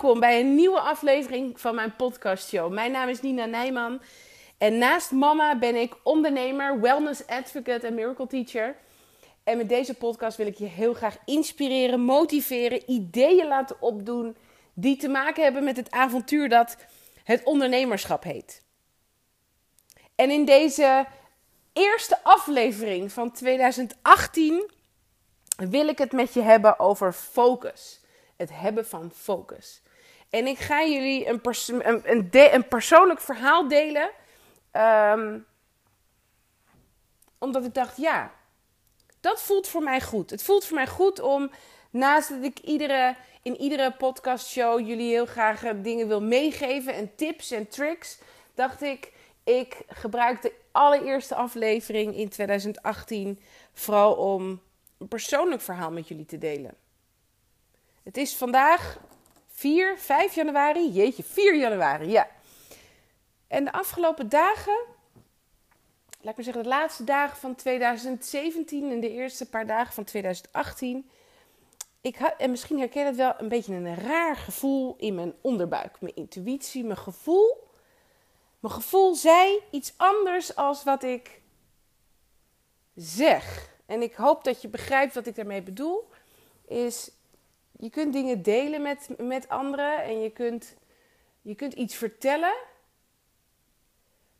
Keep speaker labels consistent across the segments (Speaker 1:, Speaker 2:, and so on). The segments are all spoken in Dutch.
Speaker 1: Welkom bij een nieuwe aflevering van mijn podcastshow. Mijn naam is Nina Nijman en naast mama ben ik ondernemer, wellness advocate en miracle teacher. En met deze podcast wil ik je heel graag inspireren, motiveren, ideeën laten opdoen die te maken hebben met het avontuur dat het ondernemerschap heet. En in deze eerste aflevering van 2018 wil ik het met je hebben over focus het hebben van focus. En ik ga jullie een, een, een, een persoonlijk verhaal delen. Ehm, omdat ik dacht, ja, dat voelt voor mij goed. Het voelt voor mij goed om, naast dat ik iedere, in iedere podcastshow jullie heel graag eh, dingen wil meegeven en tips en tricks, dacht ik, ik gebruik de allereerste aflevering in 2018 vooral om een persoonlijk verhaal met jullie te delen. Het is vandaag 4, 5 januari. Jeetje, 4 januari, ja. En de afgelopen dagen, laat ik maar zeggen, de laatste dagen van 2017 en de eerste paar dagen van 2018. Ik had, en misschien herken het wel, een beetje een raar gevoel in mijn onderbuik. Mijn intuïtie, mijn gevoel. Mijn gevoel zei iets anders als wat ik zeg. En ik hoop dat je begrijpt wat ik daarmee bedoel. Is je kunt dingen delen met, met anderen en je kunt, je kunt iets vertellen.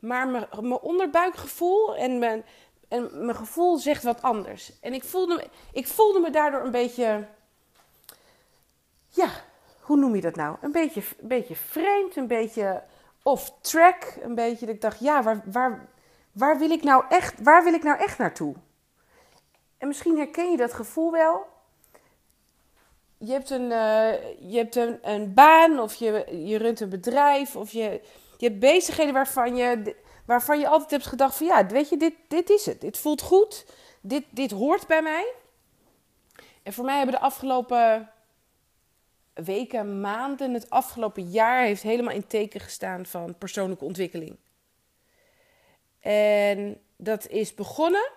Speaker 1: Maar mijn, onderbuikgevoel en mijn, en mijn gevoel zegt wat anders. En ik voelde, ik voelde me daardoor een beetje. Ja, hoe noem je dat nou? Een beetje, een beetje vreemd, een beetje off track. Een beetje dat ik dacht, ja, waar, waar, waar, wil ik nou echt, waar wil ik nou echt naartoe? En misschien herken je dat gevoel wel je hebt een, uh, je hebt een, een baan of je, je runt een bedrijf of je, je hebt bezigheden waarvan je, waarvan je altijd hebt gedacht van ja, weet je, dit, dit is het. Dit voelt goed. Dit, dit hoort bij mij. En voor mij hebben de afgelopen weken, maanden, het afgelopen jaar heeft helemaal in teken gestaan van persoonlijke ontwikkeling. En dat is begonnen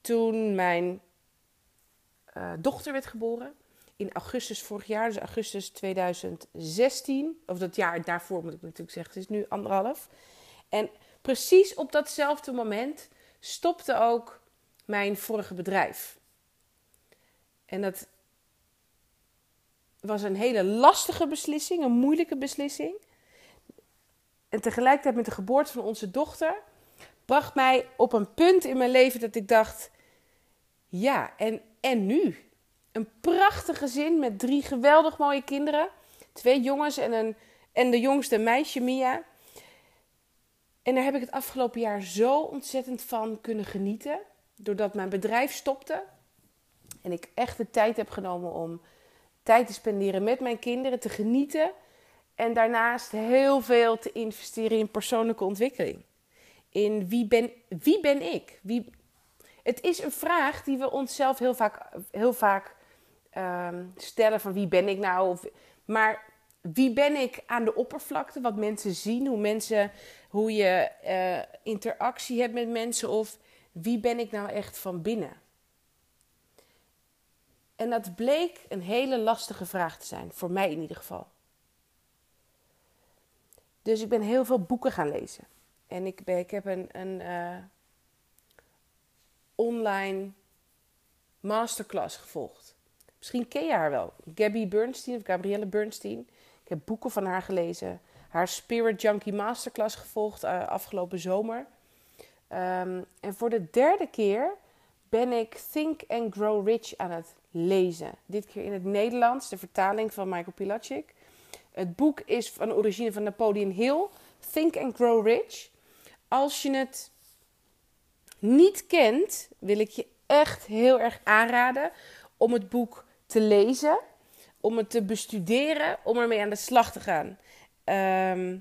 Speaker 1: toen mijn uh, dochter werd geboren in augustus vorig jaar, dus augustus 2016, of dat jaar daarvoor moet ik natuurlijk zeggen, het is nu anderhalf. En precies op datzelfde moment stopte ook mijn vorige bedrijf. En dat was een hele lastige beslissing, een moeilijke beslissing. En tegelijkertijd met de geboorte van onze dochter bracht mij op een punt in mijn leven dat ik dacht: ja, en, en nu? Een prachtig gezin met drie geweldig mooie kinderen. Twee jongens en, een, en de jongste meisje Mia. En daar heb ik het afgelopen jaar zo ontzettend van kunnen genieten. Doordat mijn bedrijf stopte. En ik echt de tijd heb genomen om tijd te spenderen met mijn kinderen, te genieten. En daarnaast heel veel te investeren in persoonlijke ontwikkeling. In wie ben, wie ben ik? Wie... Het is een vraag die we onszelf heel vaak, heel vaak Ehm, stellen van wie ben ik nou. Of, maar wie ben ik aan de oppervlakte? Wat mensen zien, hoe, mensen, hoe je uh, interactie hebt met mensen. Of wie ben ik nou echt van binnen? En dat bleek een hele lastige vraag te zijn, voor mij in ieder geval. Dus ik ben heel veel boeken gaan lezen. En ik, ben, ik heb een, een uh, online masterclass gevolgd. Misschien ken je haar wel. Gabby Bernstein of Gabrielle Bernstein. Ik heb boeken van haar gelezen. Haar Spirit Junkie Masterclass gevolgd uh, afgelopen zomer. Um, en voor de derde keer ben ik Think and Grow Rich aan het lezen. Dit keer in het Nederlands, de vertaling van Michael Pilacic. Het boek is van origine van Napoleon Hill. Think and Grow Rich. Als je het niet kent, wil ik je echt heel erg aanraden om het boek te lezen, om het te bestuderen, om ermee aan de slag te gaan. Ehm,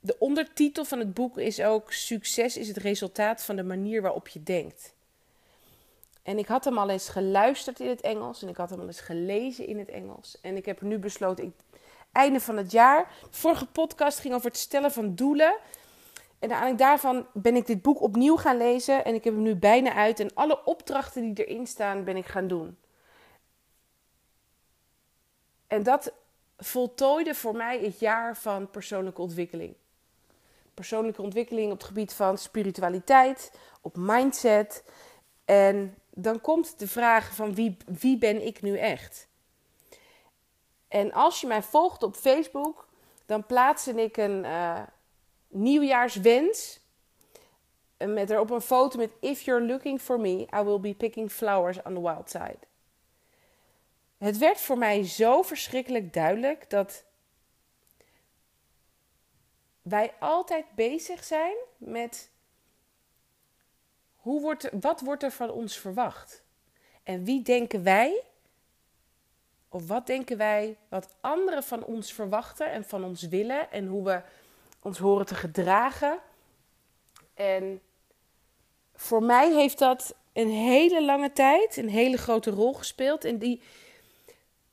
Speaker 1: de ondertitel van het boek is ook: Succes is het resultaat van de manier waarop je denkt. En ik had hem al eens geluisterd in het Engels en ik had hem al eens gelezen in het Engels. En ik heb nu besloten, ik, einde van het jaar. Vorige podcast ging over het stellen van doelen. En eigenlijk daarvan ben ik dit boek opnieuw gaan lezen en ik heb hem nu bijna uit. En alle opdrachten die erin staan ben ik gaan doen. En dat voltooide voor mij het jaar van persoonlijke ontwikkeling. Persoonlijke ontwikkeling op het gebied van spiritualiteit, op mindset. En dan komt de vraag van wie, wie ben ik nu echt? En als je mij volgt op Facebook, dan plaats ik een uh, nieuwjaarswens. Eh, met erop een foto met If you're looking for me, I will be picking flowers on the wild side. Het werd voor mij zo verschrikkelijk duidelijk dat wij altijd bezig zijn met hoe wordt, wat wordt er van ons verwacht? En wie denken wij, of wat denken wij, wat anderen van ons verwachten en van ons willen en hoe we ons horen te gedragen? En voor mij heeft dat een hele lange tijd een hele grote rol gespeeld. En die,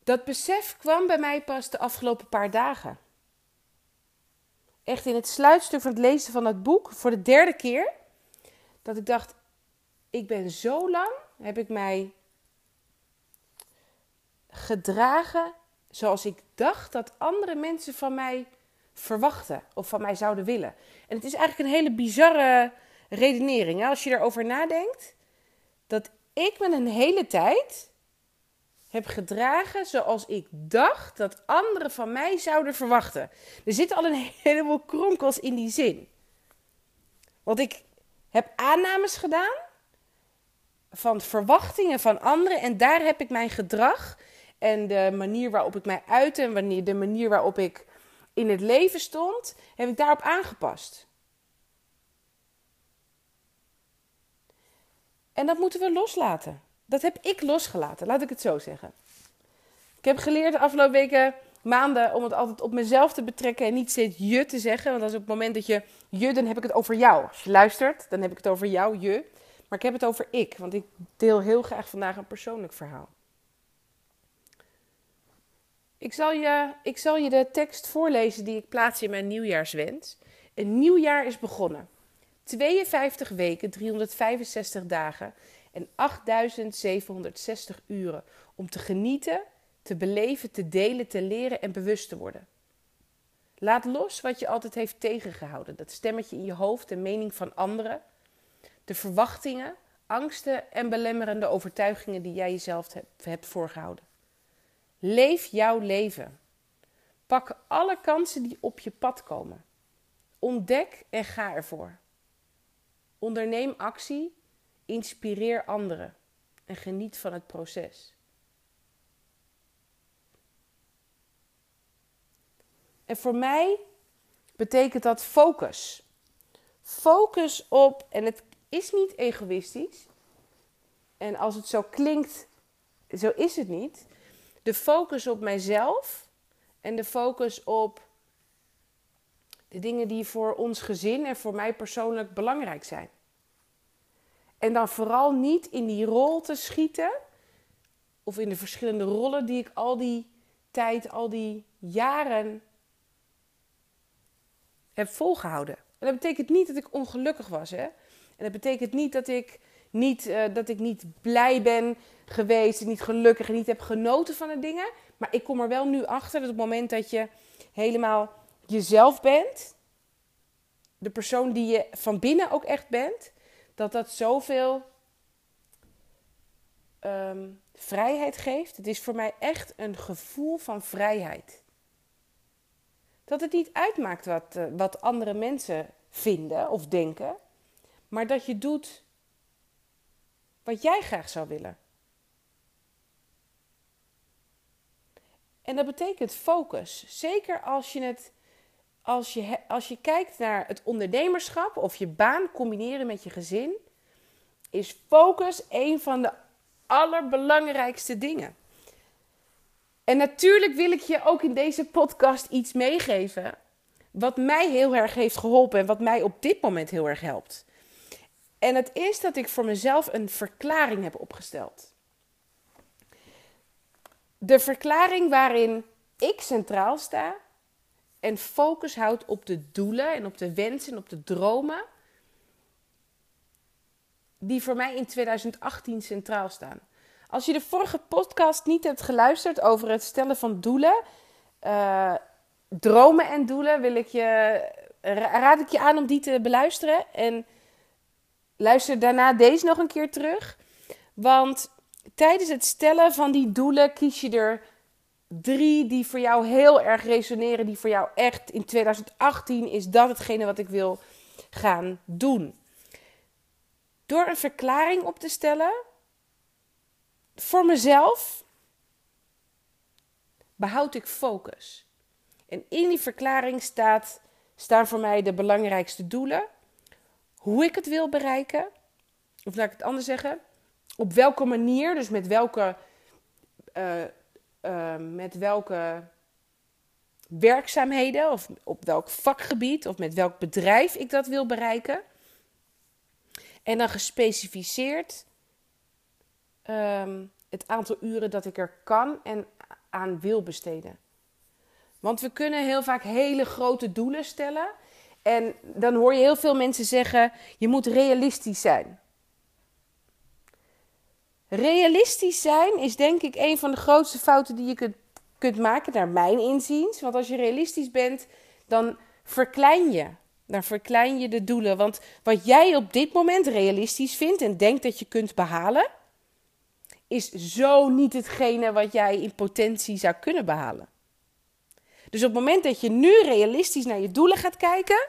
Speaker 1: dat besef kwam bij mij pas de afgelopen paar dagen. Echt in het sluitstuk van het lezen van dat boek, voor de derde keer, dat ik dacht: ik ben zo lang, heb ik mij gedragen zoals ik dacht dat andere mensen van mij verwachten of van mij zouden willen. En het is eigenlijk een hele bizarre redenering. Hè? Als je erover nadenkt, dat ik me een hele tijd heb gedragen zoals ik dacht dat anderen van mij zouden verwachten. Er zitten al een heleboel kronkels in die zin. Want ik heb aannames gedaan van verwachtingen van anderen en daar heb ik mijn gedrag en de manier waarop ik mij uitte en wanneer, de manier waarop ik in het leven stond, heb ik daarop aangepast. En dat moeten we loslaten. Dat heb ik losgelaten, laat ik het zo zeggen. Ik heb geleerd de afgelopen weken, maanden, om het altijd op mezelf te betrekken en niet steeds je te zeggen. Want als op het moment dat je je, dan heb ik het over jou. Als je luistert, dan heb ik het over jou, je. Maar ik heb het over ik, want ik deel heel graag vandaag een persoonlijk verhaal. Ik zal, je, ik zal je de tekst voorlezen die ik plaats in mijn nieuwjaarswens. Een nieuw jaar is begonnen. 52 weken, 365 dagen en 8760 uren om te genieten, te beleven, te delen, te leren en bewust te worden. Laat los wat je altijd heeft tegengehouden. Dat stemmetje in je hoofd, de mening van anderen, de verwachtingen, angsten en belemmerende overtuigingen die jij jezelf hebt voorgehouden. Leef jouw leven. Pak alle kansen die op je pad komen. Ontdek en ga ervoor. Onderneem actie, inspireer anderen en geniet van het proces. En voor mij betekent dat focus. Focus op, en het is niet egoïstisch. En als het zo klinkt, zo is het niet. De focus op mijzelf en de focus op de dingen die voor ons gezin en voor mij persoonlijk belangrijk zijn. En dan vooral niet in die rol te schieten, of in de verschillende rollen die ik al die tijd, al die jaren heb volgehouden. En dat betekent niet dat ik ongelukkig was, hè? En dat betekent niet dat ik niet, uh, dat ik niet blij ben geweest, en niet gelukkig en niet heb genoten van de dingen. Maar ik kom er wel nu achter dat op het moment dat je helemaal jezelf bent, de persoon die je van binnen ook echt bent, dat dat zoveel um, vrijheid geeft. Het is voor mij echt een gevoel van vrijheid. Dat het niet uitmaakt wat, uh, wat andere mensen vinden of denken, maar dat je doet wat jij graag zou willen. En dat betekent focus. Zeker als je het als je, als je kijkt naar het ondernemerschap of je baan combineren met je gezin, is focus een van de allerbelangrijkste dingen. En natuurlijk wil ik je ook in deze podcast iets meegeven wat mij heel erg heeft geholpen en wat mij op dit moment heel erg helpt. En het is dat ik voor mezelf een verklaring heb opgesteld. De verklaring waarin ik centraal sta en focus houdt op de doelen en op de wensen en op de dromen die voor mij in 2018 centraal staan. Als je de vorige podcast niet hebt geluisterd over het stellen van doelen, eh, dromen en doelen wil ik je, raad ik je aan om die te beluisteren. En luister daarna deze nog een keer terug. Want tijdens het stellen van die doelen kies je er drie die voor jou heel erg resoneren. Die voor jou echt in 2018 is dat hetgene wat ik wil gaan doen. Door een verklaring op te stellen voor mezelf behoud ik focus. En in die verklaring staat, staan voor mij de belangrijkste doelen. Hoe ik het wil bereiken. Of laat ik het anders zeggen. Op welke manier, dus met welke, uh, uh, met welke werkzaamheden of op welk vakgebied of met welk bedrijf ik dat wil bereiken. En dan gespecificeerd um, het aantal uren dat ik er kan en aan wil besteden. Want we kunnen heel vaak hele grote doelen stellen. En dan hoor je heel veel mensen zeggen: je moet realistisch zijn. Realistisch zijn is denk ik een van de grootste fouten die je kunt, kunt maken, naar mijn inziens. Want als je realistisch bent, dan verklein je. Dan verklein je de doelen. Want wat jij op dit moment realistisch vindt en denkt dat je kunt behalen, is zo niet hetgene wat jij in potentie zou kunnen behalen. Dus op het moment dat je nu realistisch naar je doelen gaat kijken,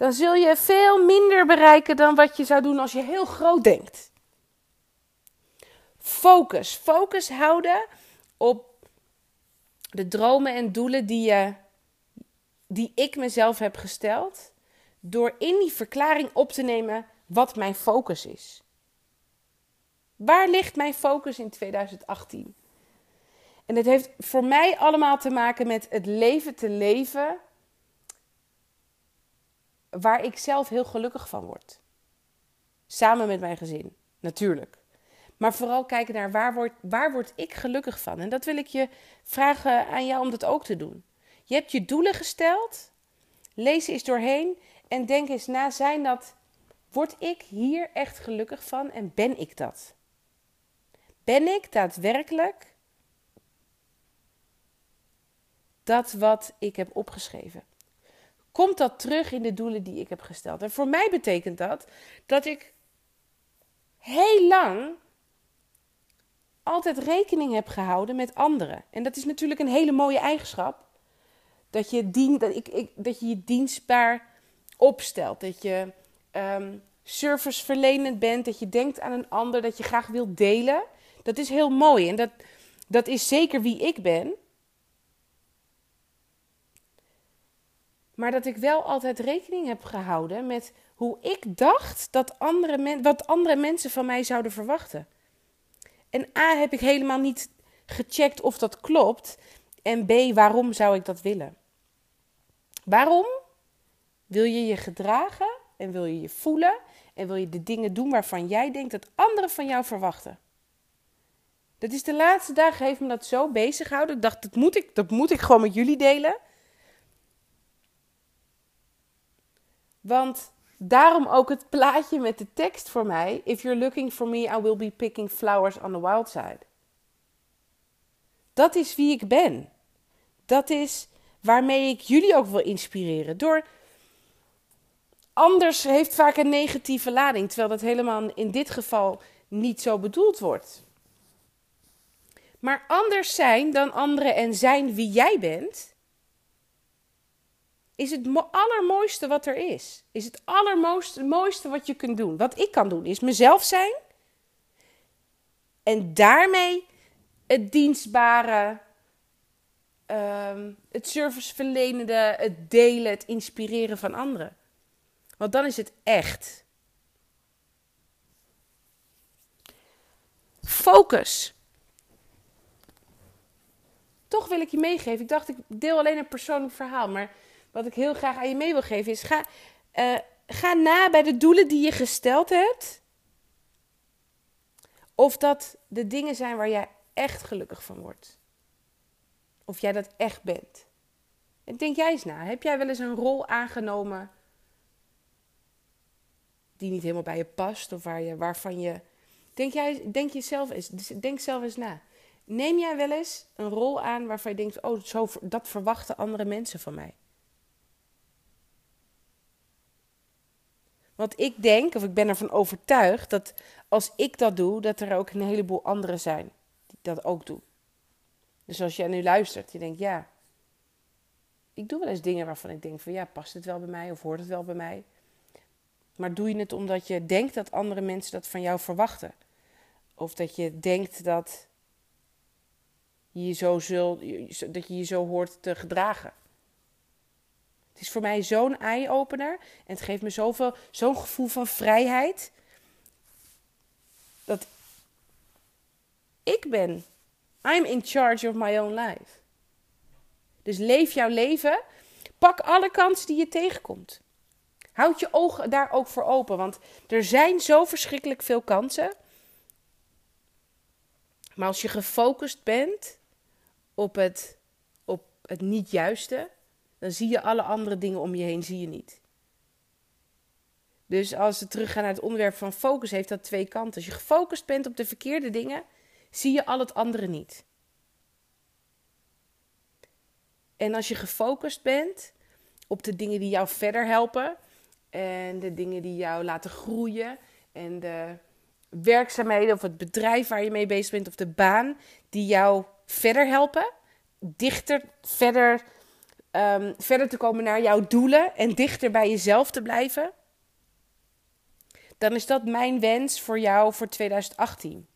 Speaker 1: dan zul je veel minder bereiken dan wat je zou doen als je heel groot denkt. Focus. Focus houden op de dromen en doelen die, je, die ik mezelf heb gesteld. Door in die verklaring op te nemen wat mijn focus is. Waar ligt mijn focus in 2018? En het heeft voor mij allemaal te maken met het leven te leven waar ik zelf heel gelukkig van word. Samen met mijn gezin, natuurlijk. Maar vooral kijken naar waar word, waar word ik gelukkig van. En dat wil ik je vragen aan jou om dat ook te doen. Je hebt je doelen gesteld. Lees eens doorheen en denk eens na: zijn dat. Word ik hier echt gelukkig van en ben ik dat? Ben ik daadwerkelijk dat wat ik heb opgeschreven? Komt dat terug in de doelen die ik heb gesteld? En voor mij betekent dat dat ik heel lang altijd rekening heb gehouden met anderen. En dat is natuurlijk een hele mooie eigenschap. Dat je, dien, dat ik, ik, dat je je dienstbaar opstelt. Dat je um, serviceverlenend bent. Dat je denkt aan een ander. Dat je graag wilt delen. Dat is heel mooi en dat, dat is zeker wie ik ben. Maar dat ik wel altijd rekening heb gehouden met hoe ik dacht dat andere men, wat andere mensen van mij zouden verwachten. En A heb ik helemaal niet gecheckt of dat klopt. En B, waarom zou ik dat willen? Waarom wil je je gedragen en wil je je voelen en wil je de dingen doen waarvan jij denkt dat anderen van jou verwachten? Dat is de laatste dagen heeft me dat zo bezig gehouden. Ik dacht, dat moet ik, dat moet ik gewoon met jullie delen. Want daarom ook het plaatje met de tekst voor mij. If you're looking for me, I will be picking flowers on the wild side. Dat is wie ik ben. Dat is waarmee ik jullie ook wil inspireren. Door anders heeft vaak een negatieve lading, terwijl dat helemaal in dit geval niet zo bedoeld wordt. Maar anders zijn dan anderen en zijn wie jij bent, is het allermooiste wat er is. Is het allermooiste mooiste wat je kunt doen. Wat ik kan doen is mezelf zijn. En daarmee het dienstbare, um, het serviceverlenende, het delen, het inspireren van anderen. Want dan is het echt. Focus toch wil ik je meegeven. Ik dacht, ik deel alleen een persoonlijk verhaal. Maar wat ik heel graag aan je mee wil geven is: ga, uh, ga na bij de doelen die je gesteld hebt. Of dat de dingen zijn waar jij echt gelukkig van wordt. Of jij dat echt bent. En denk jij eens na: heb jij wel eens een rol aangenomen die niet helemaal bij je past? Of waar je, waarvan je. Denk, jij, denk, je zelf eens, denk zelf eens na Neem jij wel eens een rol aan waarvan je denkt: oh, zo, dat verwachten andere mensen van mij? Want ik denk, of ik ben ervan overtuigd, dat als ik dat doe, dat er ook een heleboel anderen zijn die dat ook doen. Dus als jij nu luistert, je denkt, ja, ik doe wel eens dingen waarvan ik denk van, ja, past het wel bij mij of hoort het wel bij mij? Maar doe je het omdat je denkt dat andere mensen dat van jou verwachten? Of dat je denkt dat je je zo, zul, dat je je zo hoort te gedragen? Het is voor mij zo'n eye-opener en het geeft me zoveel, zo'n gevoel van vrijheid. Dat ik ben. I'm in charge of my own life. Dus leef jouw leven. Pak alle kansen die je tegenkomt. Houd je ogen daar ook voor open, want er zijn zo verschrikkelijk veel kansen. Maar als je gefocust bent op het, op het niet juiste, dan zie je alle andere dingen om je heen zie je niet. Dus als we teruggaan naar het onderwerp van focus, heeft dat twee kanten. Als je gefocust bent op de verkeerde dingen, zie je al het andere niet. En als je gefocust bent op de dingen die jou verder helpen en de dingen die jou laten groeien en de werkzaamheden of het bedrijf waar je mee bezig bent of de baan die jou verder helpen, dichter, verder um, verder te komen naar jouw doelen en dichter bij jezelf te blijven, dan is dat mijn wens voor jou voor 2018.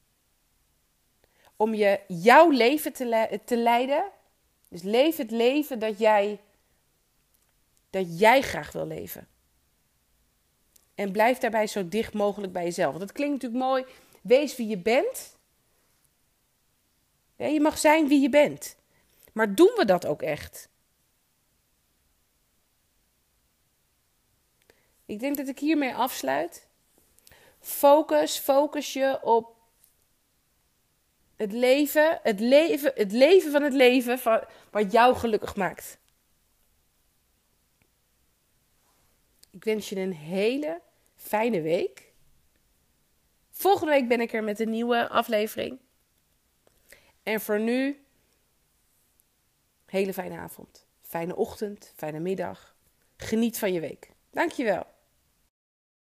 Speaker 1: Om je jouw leven te, te leiden. Dus leef het leven dat jij, dat jij graag wil leven. En blijf daarbij zo dicht mogelijk bij jezelf. Dat klinkt natuurlijk mooi. Wees wie je bent. Ja, je mag zijn wie je bent. Maar doen we dat ook echt? Ik denk dat ik hiermee afsluit. Focus, focus je op het leven, het leven, het leven van het leven van, wat jou gelukkig maakt. Ik wens je een hele fijne week. Volgende week ben ik er met een nieuwe aflevering. En voor nu, hele fijne avond, fijne ochtend, fijne middag. Geniet van je week. Dankjewel.